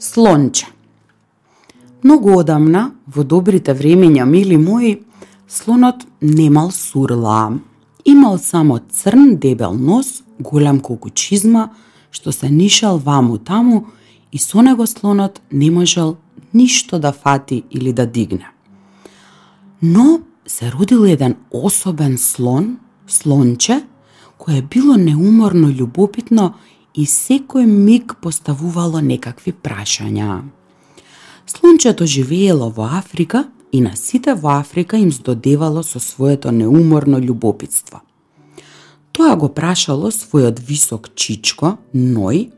Слонче. Многу одамна, во добрите времења, мили мои, слонот немал сурла. Имал само црн дебел нос, голем колку чизма, што се нишал ваму таму и со него слонот не можел ништо да фати или да дигне. Но се родил еден особен слон, слонче, кое било неуморно љубопитно и секој миг поставувало некакви прашања. Слончето живеело во Африка и на сите во Африка им здодевало со своето неуморно љубопитство. Тоа го прашало својот висок чичко, Ној,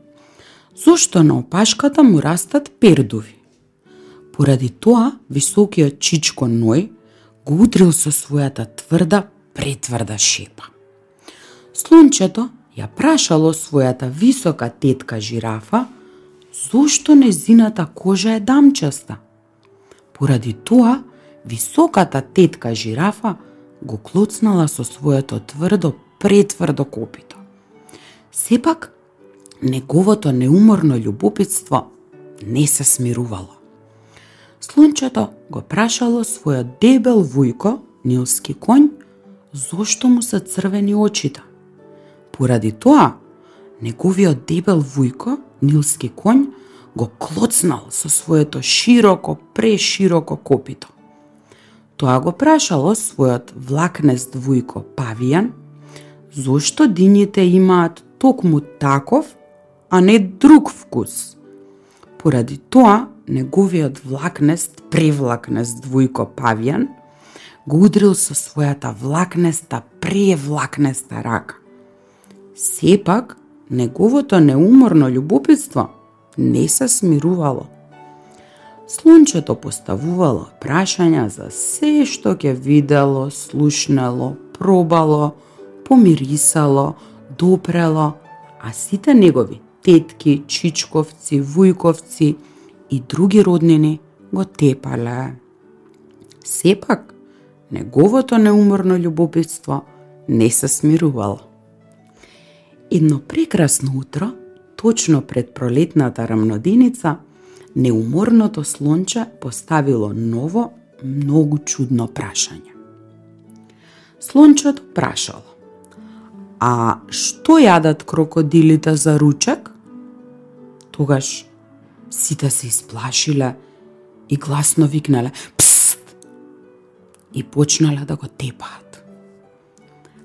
зошто на опашката му растат пердуви. Поради тоа, високиот чичко Ној го удрил со својата тврда, претврда шепа. Слончето ја прашало својата висока тетка жирафа зошто незината кожа е дамчаста. Поради тоа, високата тетка жирафа го клоцнала со своето тврдо, претврдо копито. Сепак, неговото неуморно љубопитство не се смирувало. Слончето го прашало својот дебел вујко, нилски конј, зошто му се црвени очите. Поради тоа, неговиот дебел вујко, нилски конј, го клоцнал со своето широко, прешироко копито. Тоа го прашало својот влакнест вујко Павијан, зошто дињите имаат токму таков, а не друг вкус. Поради тоа, неговиот влакнест, превлакнест двојко Павијан, го удрил со својата влакнеста, превлакнеста рака. Сепак, неговото неуморно љубопитство не се смирувало. Слончето поставувало прашања за се што ќе видело, слушнало, пробало, помирисало, допрело, а сите негови тетки, чичковци, вујковци и други роднини го тепале. Сепак, неговото неуморно љубопитство не се смирувало. Едно прекрасно утро, точно пред пролетната рамноденица, неуморното слонче поставило ново, многу чудно прашање. Слончето прашало, а што јадат крокодилите за ручек? Тогаш сите се исплашиле и гласно викнале „псст“ и почнале да го тепаат.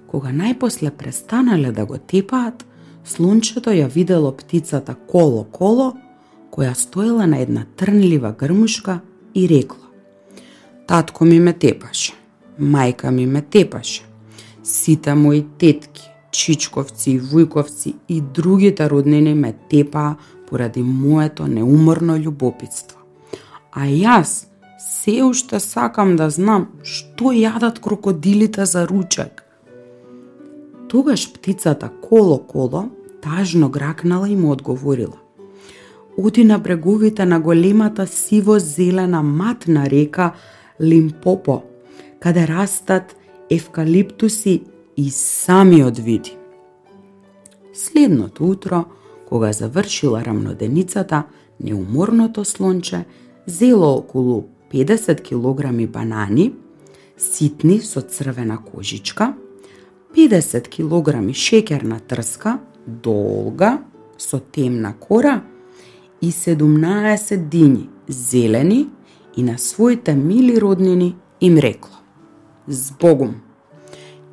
Кога најпосле престанале да го тепаат, слончето ја видело птицата коло-коло, која стоела на една трнлива грмушка и рекла Татко ми ме тепаше, мајка ми ме тепаше, сите мои тетки, чичковци и вујковци и другите роднини ме тепаа поради моето неуморно љубопитство. А јас се уште сакам да знам што јадат крокодилите за ручек. Тогаш птицата коло-коло тажно гракнала и му одговорила. Оди на бреговите на големата сиво-зелена матна река Лимпопо, каде растат евкалиптуси и самиот види. Следното утро, кога завршила рамноденицата, неуморното слонче зело околу 50 килограми банани, ситни со црвена кожичка, 50 килограми шеќерна трска, долга, со темна кора, и 17 дињи, зелени, и на своите мили роднини им рекло. Збогум!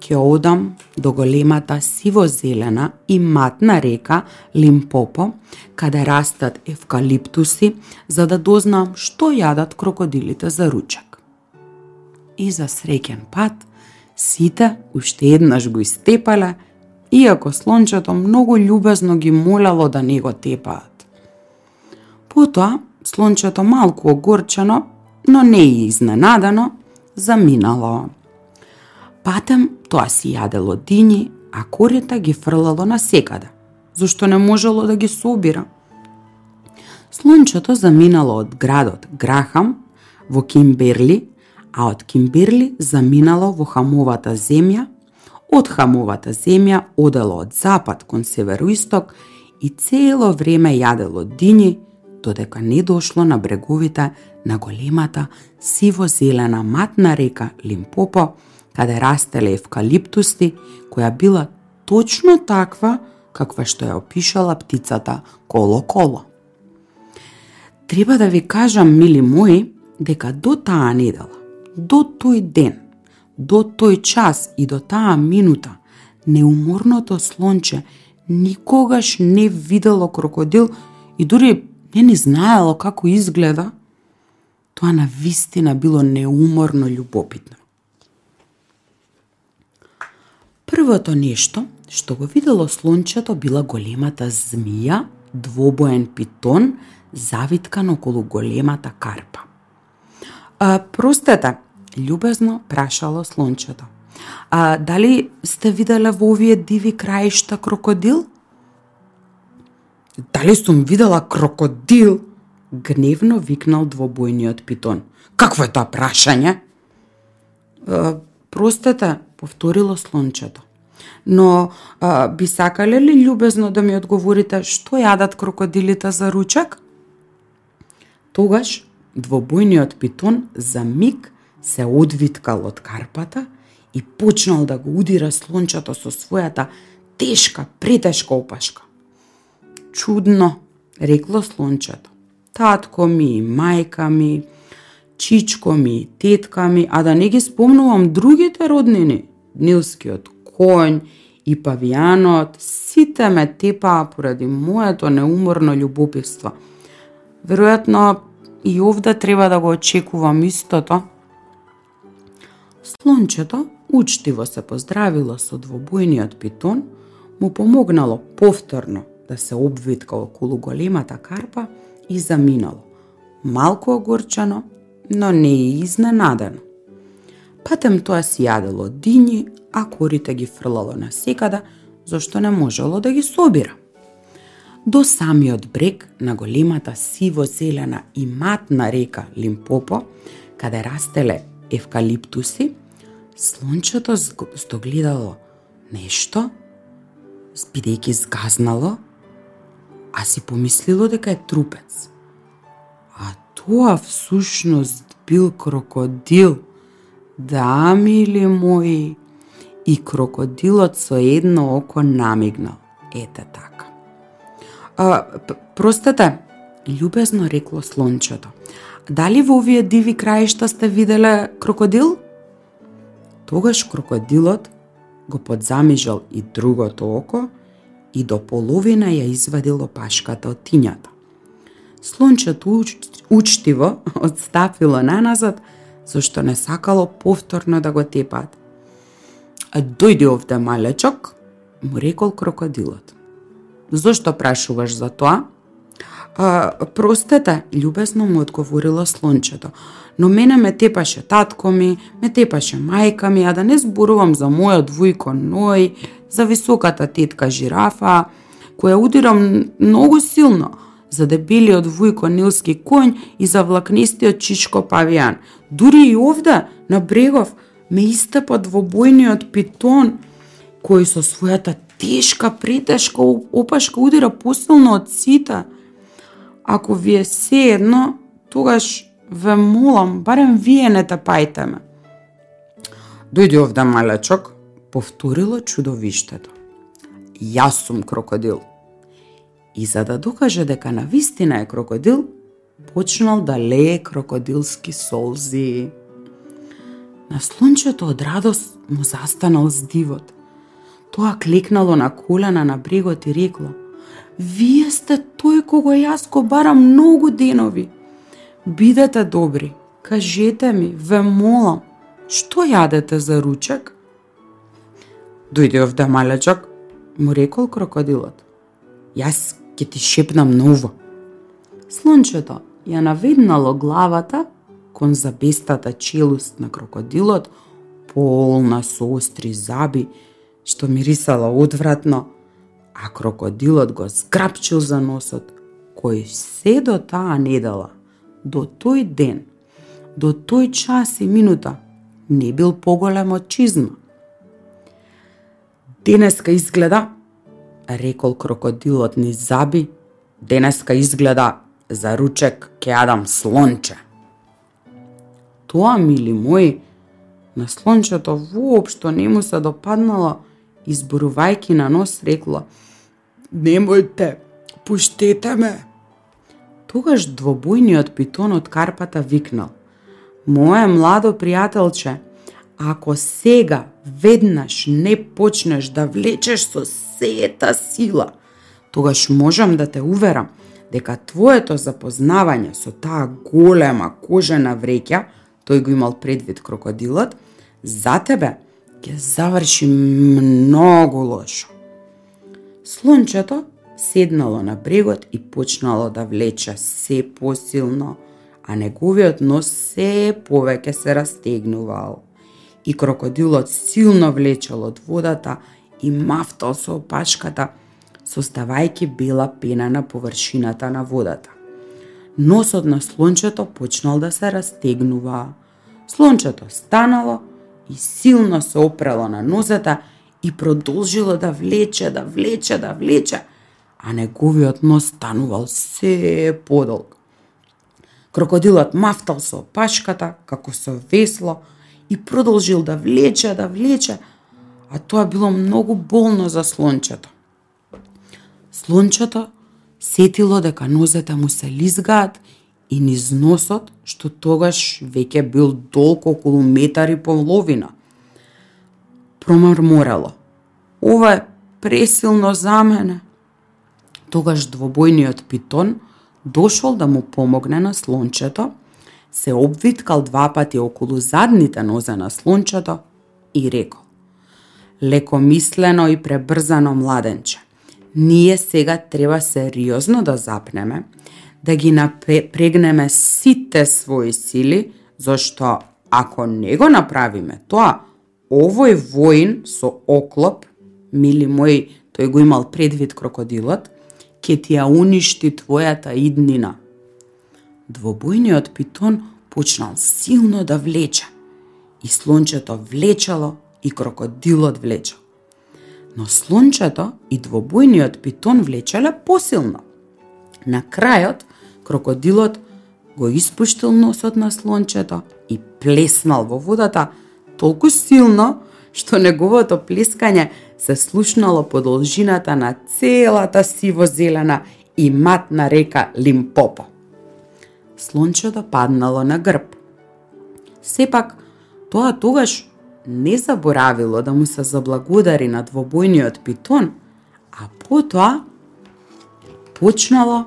ќе одам до големата сиво-зелена и матна река Лимпопо, каде растат евкалиптуси, за да дознам што јадат крокодилите за ручек. И за среќен пат, сите уште еднаш го истепале, иако слончето многу љубезно ги молело да не го тепаат. Потоа, слончето малку огорчено, но не и изненадано, заминало. Патем тоа си јадело дињи, а корета ги фрлало на секаде, зашто не можело да ги собира. Слончето заминало од градот Грахам во Кимберли, а од Кимберли заминало во Хамовата земја, од Хамовата земја одело од запад кон североисток и цело време јадело дињи, додека не дошло на бреговите на големата сиво-зелена матна река Лимпопо, каде растеле евкалиптусти, која била точно таква каква што ја опишала птицата Коло-Коло. Треба да ви кажам, мили мои, дека до таа недела, до тој ден, до тој час и до таа минута, неуморното слонче никогаш не видело крокодил и дури не ни знаело како изгледа, тоа на вистина било неуморно љубопитно. Првото нешто што го видело слончето била големата змија, двобоен питон, завиткан околу големата карпа. А, простете, љубезно прашало слончето. А дали сте виделе во овие диви краишта крокодил? Дали сум видела крокодил? Гневно викнал двобојниот питон. Какво е тоа прашање? А, простете, повторило слончето. Но а, би сакале ли љубезно да ми одговорите што јадат крокодилите за ручек? Тогаш двобојниот питон за миг се одвиткал од карпата и почнал да го удира слончето со својата тешка, претешка опашка. Чудно, рекло слончето. Татко ми, мајка ми, чичко ми, тетка ми, а да не ги спомнувам другите роднини, нилскиот конј и павијанот, сите ме тепаа поради моето неуморно љубопитство. Веројатно и овде треба да го очекувам истото. Слончето учтиво се поздравило со двобојниот питон, му помогнало повторно да се обвитка околу големата карпа и заминало. Малку огорчено, но не и изненадено. Патем тоа си јадело дињи, а корите ги фрлало на секада, зашто не можело да ги собира. До самиот брег на големата сиво-зелена и матна река Лимпопо, каде растеле евкалиптуси, слончето стогледало нешто, бидејќи згазнало, а си помислило дека е трупец. А тоа всушност бил крокодил. Да, мили мои, и крокодилот со едно око намигнал. Ете така. А, простете, љубезно рекло слончето. Дали во овие диви краишта сте виделе крокодил? Тогаш крокодилот го подзамижал и другото око и до половина ја извадил опашката од тињата. Слончето уч, учтиво одстапило наназад, зашто не сакало повторно да го тепат. А дојди овде, малечок, му рекол крокодилот. Зошто прашуваш за тоа? А, простете, љубезно му одговорила слончето. Но мене ме тепаше татко ми, ме тепаше мајка ми, а да не зборувам за мојот двојко Ној, за високата тетка жирафа, која удира многу силно, за дебелиот вујко нилски конј и за влакнистиот чичко павијан. Дури и овде, на брегов, ме истепа двобојниот питон, кој со својата тешка, претешка опашка удира посилно од сите. Ако ви е се едно, тогаш ве молам, барем вие не тапајте ме. Дојди овде, малечок, повторило чудовиштето. Јас сум крокодил. И за да докаже дека на вистина е крокодил, почнал да лее крокодилски солзи. На слончето од радост му застанал здивот. Тоа клекнало на колена на брегот и рекло Вие сте тој кого јас го барам многу денови. Бидете добри, кажете ми, ве молам, што јадете за ручек? Дојде овде малечок, му рекол крокодилот. Јас ќе ти шепнам ново. Слончето ја наведнало главата кон забестата челуст на крокодилот, полна со остри заби, што мирисала одвратно, а крокодилот го скрапчил за носот, кој се до таа недела, до тој ден, до тој час и минута, не бил поголем од чизма. Денеска изгледа, рекол крокодилот ни заби, денеска изгледа за ручек ке јадам слонче. Тоа, мили мои, на слончето воопшто не му се допаднало, изборувајки на нос рекло Немојте, пуштете ме. Тогаш двобојниот питон од карпата викнал Моje младо пријателче, ако сега веднаш не почнеш да влечеш со сета сила, тогаш можам да те уверам дека твоето запознавање со таа голема кожена вреќа, тој го имал предвид крокодилот, за тебе ќе заврши многу лошо. Слончето седнало на брегот и почнало да влече се посилно, а неговиот нос се повеќе се растегнувал. И крокодилот силно влечел од водата и мафтал со опашката, составајќи бела пена на површината на водата. Носот на слончето почнал да се растегнува. Слончето станало и силно се опрело на нозата и продолжило да влече, да влече, да влече, а неговиот нос станувал се подолг. Крокодилот мафтал со пашката, како со весло, и продолжил да влече, да влече, а тоа било многу болно за слончето. Слончето сетило дека нозете му се лизгаат и низ носот, што тогаш веќе бил долг околу метар и половина. Промрморало. Ова е пресилно за мене. Тогаш двобојниот питон дошол да му помогне на слончето, се обвиткал два пати околу задните нозе на слончето и рекол Лекомислено и пребрзано младенче, ние сега треба сериозно да запнеме, да ги напрегнеме сите своји сили, зашто ако не го направиме тоа, овој воин со оклоп, мили мој, тој го имал предвид крокодилот, ќе ти ја уништи твојата иднина. Двобојниот питон почнал силно да влече, и слончето влечало и крокодилот влечал. Но слончето и двобојниот питон влечеле посилно. На крајот, крокодилот го испуштил носот на слончето и плеснал во водата толку силно, што неговото плескање се слушнало по должината на целата сиво-зелена и матна река Лимпопо. Слончето паднало на грб. Сепак, тоа тогаш не заборавило да му се заблагодари на двобојниот питон, а потоа почнало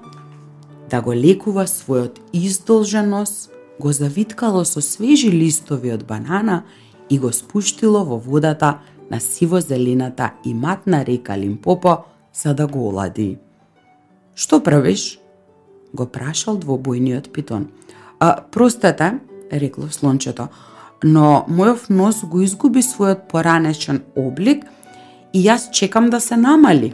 да го лекува својот издолжен нос, го завиткало со свежи листови од банана и го спуштило во водата на сиво-зелената и матна река Лимпопо за да го олади. Што правиш? го прашал двобојниот питон. А, простете, рекло слончето, но мојов нос го изгуби својот поранешен облик и јас чекам да се намали.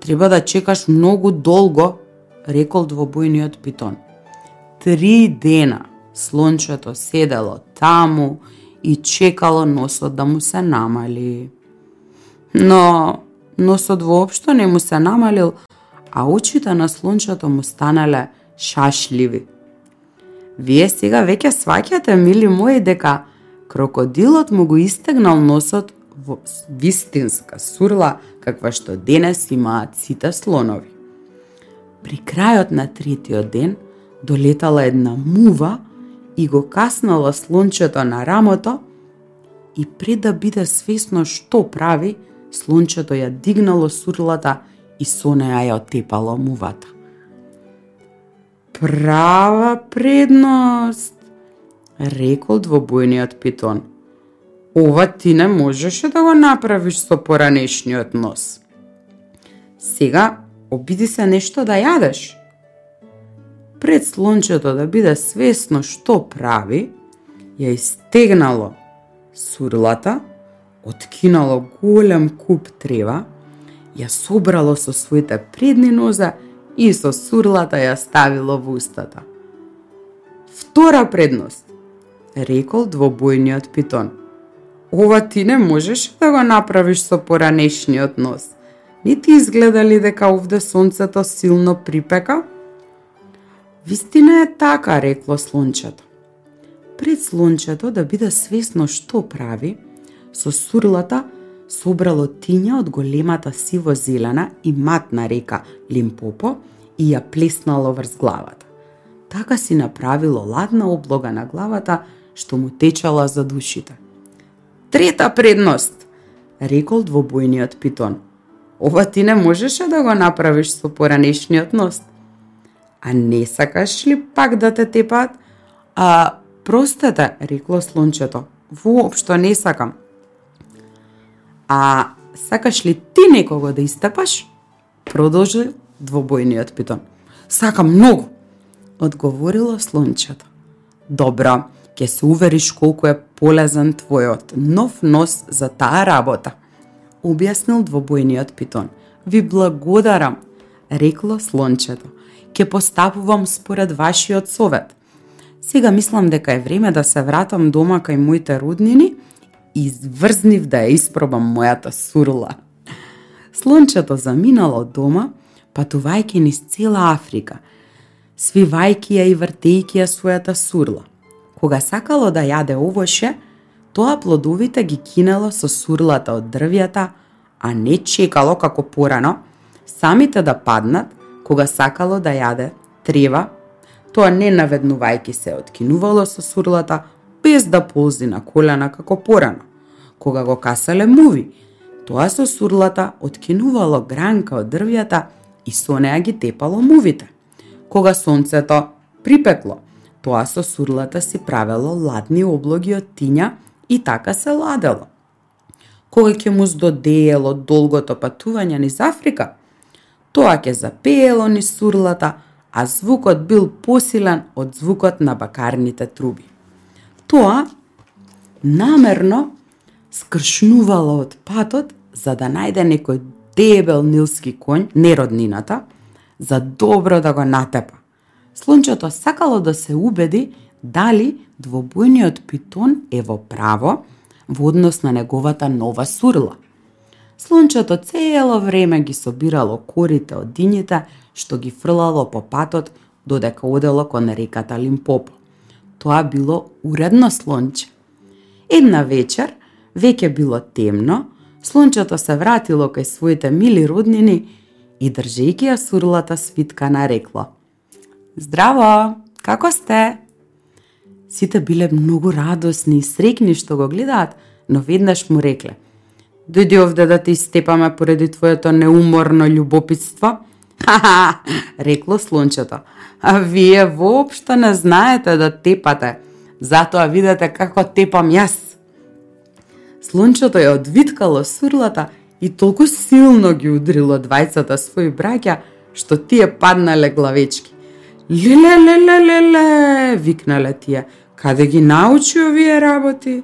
Треба да чекаш многу долго, рекол двобојниот питон. Три дена слончето седело таму и чекало носот да му се намали. Но носот воопшто не му се намалил, а очите на слончето му станале шашливи. Вие сега веќе сваќате, мили мои, дека крокодилот му го истегнал носот во вистинска сурла, каква што денес имаат сите слонови. При крајот на третиот ден долетала една мува и го каснала слончето на рамото и пред да биде свесно што прави, слончето ја дигнало сурлата и со неа ја отепало мувата. Права предност, рекол двобојниот питон. Ова ти не можеше да го направиш со поранешниот нос. Сега обиди се нешто да јадеш. Пред слончето да биде свесно што прави, ја истегнало сурлата, откинало голем куп трева, ја собрало со своите предни ноза и со сурлата ја ставило во устата. Втора предност, рекол двобојниот питон. Ова ти не можеш да го направиш со поранешниот нос. Ни ти изгледали дека овде сонцето силно припека? Вистина е така, рекло слончето. Пред слончето да биде свесно што прави, со сурлата собрало тиња од големата сиво-зелена и матна река Лимпопо и ја плеснало врз главата. Така си направило ладна облога на главата, што му течала за душите. Трета предност, рекол двобојниот питон. Ова ти не можеше да го направиш со поранешниот нос. А не сакаш ли пак да те тепат? А, простете, рекло слончето. Воопшто не сакам. А сакаш ли ти некого да истепаш? Продолжи двобојниот питон. Сакам многу, одговорило слончето. Добро, ќе се увериш колку е полезен твојот нов нос за таа работа, објаснил двобојниот питон. Ви благодарам, рекло слончето. Ке постапувам според вашиот совет. Сега мислам дека е време да се вратам дома кај моите роднини и врзнив да ја испробам мојата сурла. Слончето заминало дома, патувајќи низ цела Африка, свивајќи ја и вртејќи ја својата сурла. Кога сакало да јаде овоше, тоа плодовите ги кинело со сурлата од дрвјата, а не чекало како порано, самите да паднат, кога сакало да јаде трева, тоа не наведнувајки се откинувало со сурлата, без да ползи на колена како порано. Кога го касале муви, тоа со сурлата откинувало гранка од дрвјата и со неа ги тепало мувите. Кога сонцето припекло, тоа со сурлата си правело ладни облоги од тиња и така се ладело. Кога ќе му здодеело долгото патување низ Африка, тоа ќе запеело низ сурлата, а звукот бил посилен од звукот на бакарните труби. Тоа намерно скршнувало од патот за да најде некој дебел нилски конј, нероднината, за добро да го натепа. Слончето сакало да се убеди дали двобојниот питон е во право во однос на неговата нова сурла. Слончето цело време ги собирало корите од дињата што ги фрлало по патот додека одело кон реката Лимпопо. Тоа било уредно слонче. Една вечер, веќе било темно, слончето се вратило кај своите мили роднини и држејќи ја сурлата свитка нарекло. Здраво, како сте? Сите биле многу радосни и срекни што го гледаат, но веднаш му рекле. Дојди овде да те истепаме поради твоето неуморно љубопитство. Ха-ха, рекло слончето. А вие воопшто не знаете да тепате. Затоа видете како тепам јас. Слончето ја одвиткало сурлата и толку силно ги удрило двајцата своји браќа, што тие паднале главечки. Леле, леле, леле, викнале тие. Каде ги научи овие работи?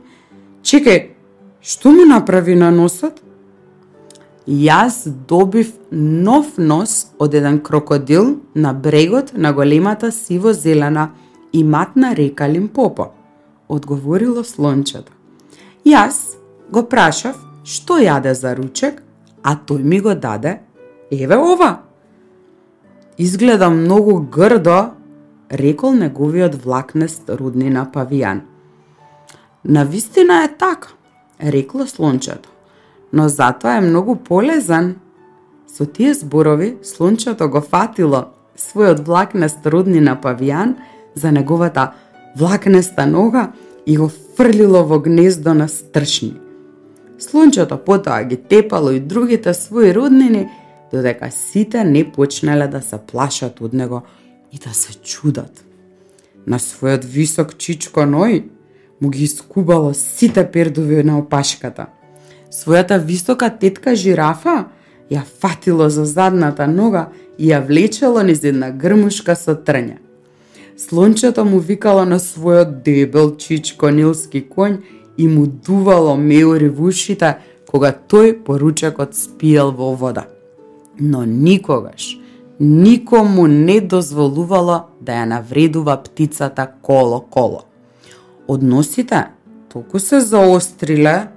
Чекај, што му направи на носот? Јас добив нов нос од еден крокодил на брегот на големата сиво-зелена и матна река Лимпопо, одговорило слончето. Јас го прашав што јаде за ручек, а тој ми го даде, еве ова. Изгледа многу грдо, рекол неговиот влакнест руднина павијан. На вистина е така, рекло слончето, но затоа е многу полезен. Со тие зборови, слончето го фатило својот влакнест руднина павијан за неговата влакнеста нога и го фрлило во гнездо на стршни. Слончето потоа ги тепало и другите своји роднини, додека сите не почнале да се плашат од него и да се чудат. На својот висок чичко ној му ги искубало сите пердови на опашката. Својата висока тетка жирафа ја фатило за задната нога и ја влечело низ една грмушка со трња. Слончето му викало на својот дебел чичко нилски конј и му дувало меури в ушите кога тој поручекот спиел во вода. Но никогаш, никому не дозволувало да ја навредува птицата коло-коло. Односите толку се заостриле,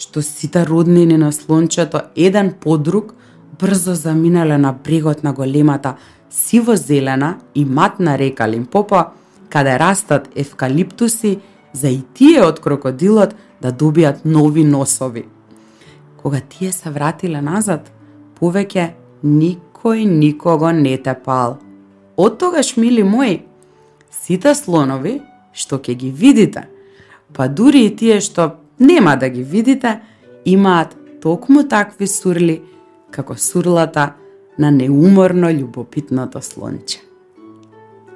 што сите роднини на слончето еден по друг брзо заминале на брегот на големата сиво-зелена и матна река Лимпопо, каде растат евкалиптуси за и тие од крокодилот да добијат нови носови. Кога тие се вратиле назад, повеќе никој никого не тепал. Од тогаш, мили мои, сите слонови што ќе ги видите, па дури и тие што нема да ги видите, имаат токму такви сурли, како сурлата на неуморно љубопитното слонче.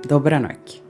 Добра ноќ.